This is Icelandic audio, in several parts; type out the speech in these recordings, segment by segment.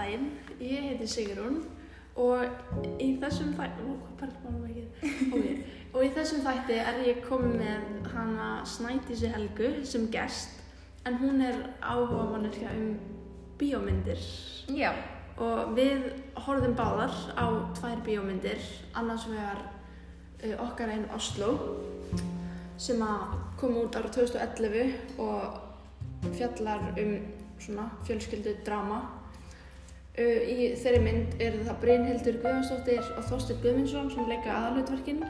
daginn, ég heiti Sigrún og í þessum þætti, ó, hvað perlt maður ekki, ok, og í þessum þætti er ég komið með hana Snædísi Helgu sem gest, en hún er áhuga manneskja um bíómyndir Já. og við horfðum báðar á tvær bíómyndir, annars vegar uh, okkar einn Oslo sem að koma út ára 2011 og fjallar um svona fjölskyldu drama. Uh, í þeirri mynd eru það Brynhildur Guðjónsdóttir og Þorstur Guðmundsson sem leika aðalutverkinn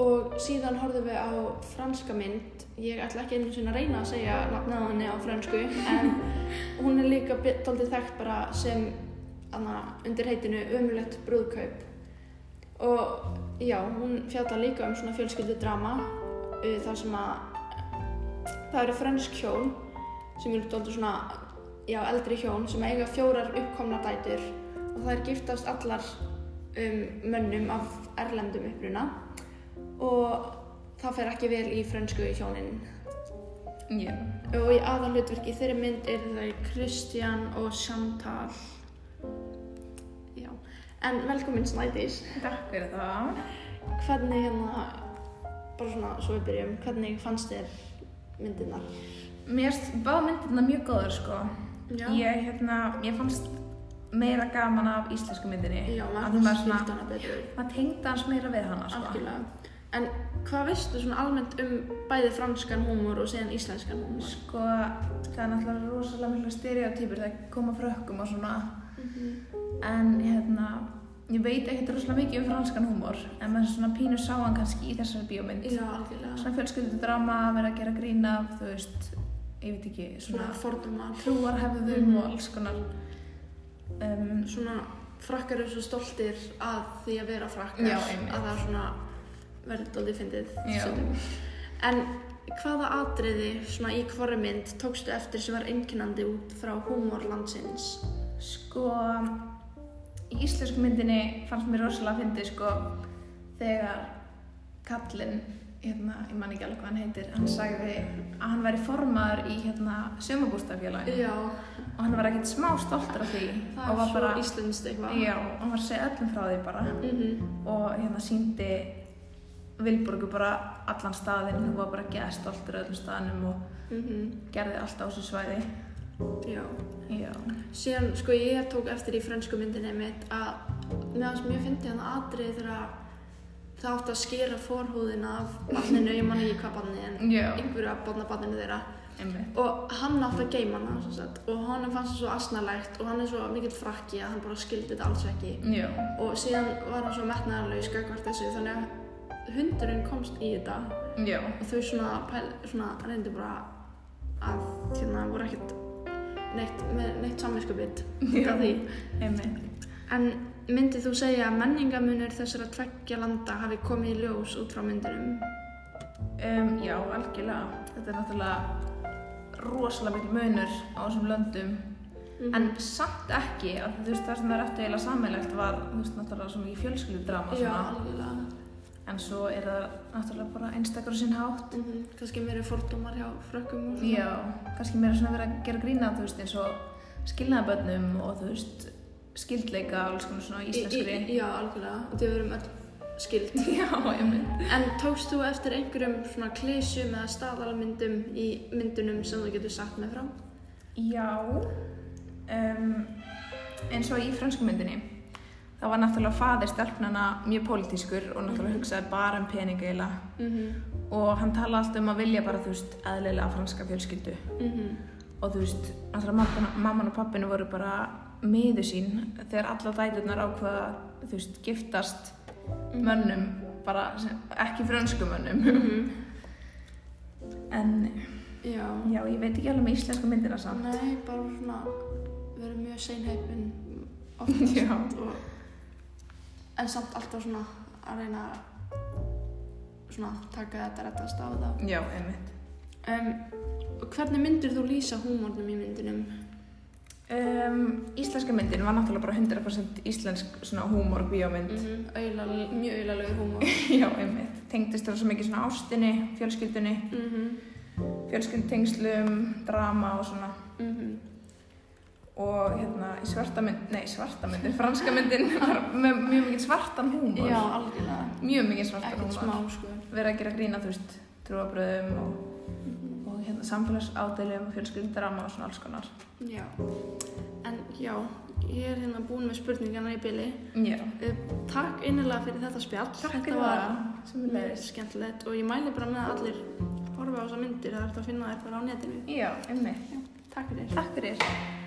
og síðan horfðum við á franska mynd, ég ætla ekki einu sinni að reyna að segja nafnið á fransku en hún er líka doldið þekkt bara sem anna, undir heitinu Ömulegt brúðkaup. Og já, hún fjallar líka um svona fjölskyldu drama uh, þar sem að það eru fransk hjón sem eru doldið svona já, eldri hjón sem eiga fjórar uppkomna dætur og það er giftast allar um, mönnum af erlendum uppruna og það fer ekki vel í frönsku hjónin Já. og í aðalhutverki í þeirri mynd er þau Kristján og Chantal já en velkomin Snædís Takk fyrir það. hvernig hérna bara svona svo við byrjum hvernig fannst þér myndirnar Mér báða myndirna mjög góður sko. Ég, hérna, ég fannst meira gaman af íslensku myndinni. já maður svona, hana betur maður tengdi hans meira við hana sko. en hvað veistu svona almennt um bæði franskan húmor og síðan íslenskan húmor Sko, það er náttúrulega rosalega miklu stereotýpur það koma frökkum og svona. En hérna, ég veit ekkert rosalega mikið um franskan húmor. En maður svona pínu sá hann kannski í þessari bíómynd. já, Svona fjölskyldudrama, vera að gera grín af, þú veist, ég veit ekki, svona svona fordómar trúarhefðum Mhm. og alls konar. Um, svona frakkar eru svo stoltir að því að vera frakkar Já, að það er svona verður doldið fyndið en hvaða atriði svona í hvorri mynd tókstu eftir sem var einkennandi út frá húmor landsins Sko, í íslensku myndinni fannst mér rosalega að fyndi, sko, þegar kallinn, hérna, ég man ekki alveg hvað hann heitir, hann sagði að hann væri formaður í, hérna, sumabústafélaginu og hann var ekkert smá stoltur af því það og var bara, já, hann var að segja öllum frá því bara Mhm. og hérna síndi Vilborgu bara allan staðinn, þú var bara geða stoltur af öllum staðinum og Mhm. gerði allt á þessu svæði. já Já. síðan sko ég tók eftir í frönsku myndinni mitt að meðan sem ég fyndi hann atriði þegar það átti að skera forhúðina af barninu, ég man ekki hvað barni en Já. einhverju af barnabarninu þeirra Einmitt. og hann átti að geima hana sagt, og honum fannst það svo asnalegt og hann er svo mikill frakki að hann bara skildi þetta alls ekki Já. og síðan var hann svo metnaðarlaus gagvart þessu þannig að hundurinn komst í þetta Já. og þau svona, pæl, svona reyndi bara að hérna voru ekkert neitt, neitt af því Einmitt. En myndið þú segja að menningamunir þessara tveggja landa hafi komið í ljós út frá myndinum Um, já, algjörlega. Þetta er náttúrulega rosalega mikil munur á þessum löndum. En samt ekki, að þú veist það sem er eftir eiginlega sammeilegt var, þú veist, náttúrulega svo mikið fjölskyldudrama já, algjörlega En svo er það náttúrulega bara einstakar á sinn hátt. mm -hmm. kannski meiri fordómar hjá frökkum og svona Já, kannski meira svona verið að gera grína, þú veist, eins og skilnaðabönnum og þú veist, skildleika, alls konar svona Í- íslenskri. í- Já, algjörlega, og þau verum öll skild. Já, einmitt. En tókst þú eftir einhverjum svona klísjum eða staðalmyndum í myndunum sem þú getur sagt með frá? Já, um, eins og í frönsku myndinni, þá var náttúrulega faðir stelpnana mjög pólitískur og náttúrulega hugsaði bara um peninga eiginlega Mm -hmm. og hann talaði alltaf um að vilja bara, þú veist, eðlilega franska fjölskyldu Mm og þú veist, náttúrulega mamman og pappinu voru bara miður sín þegar alla dæturnar ákveða, þú veist, giftast mönnum, bara ekki frönsku mönnum en Já. já, ég veit ekki alveg með íslensku myndina samt Nei, bara svona, erum mjög seinheipin oftast og, en samt alltaf svona að reyna svona taka þetta rettast á það. Já, einmitt Um, hvernig myndir þú lýsa húmórnum í myndinum? Um, íslenska myndin var náttúrulega bara 100% íslensk svona húmor bíómynd. Mm -hmm. mjög auðalegur húmór. Já, einmitt. Tengdist það svo mikið svona ástinni, fjölskyldunni, Mm -hmm. fjölskyldtengslum, drama og svona. Mm -hmm. og hérna í svarta mynd, nei svarta myndin, franska myndin var með mjög mikið svartan húmor. Já, algjörlega. Mjög mikið svartan húmor. sko. Verið að gera grína, þú veist, trúabröðum og, og fjölskyldarama og svona alls konar. Já. En já, ég er hérna búin með spurningarna í byli. Já. Uh, Takk innilega fyrir þetta spjall. Takk þetta fyrir var það, mjög leiðist. skemmtilegt og ég mæli bara með að allir horfa á þessar myndir. Það er hægt að finna þær bara á netinu. Já, einmitt. Takk fyrir. Takk fyrir.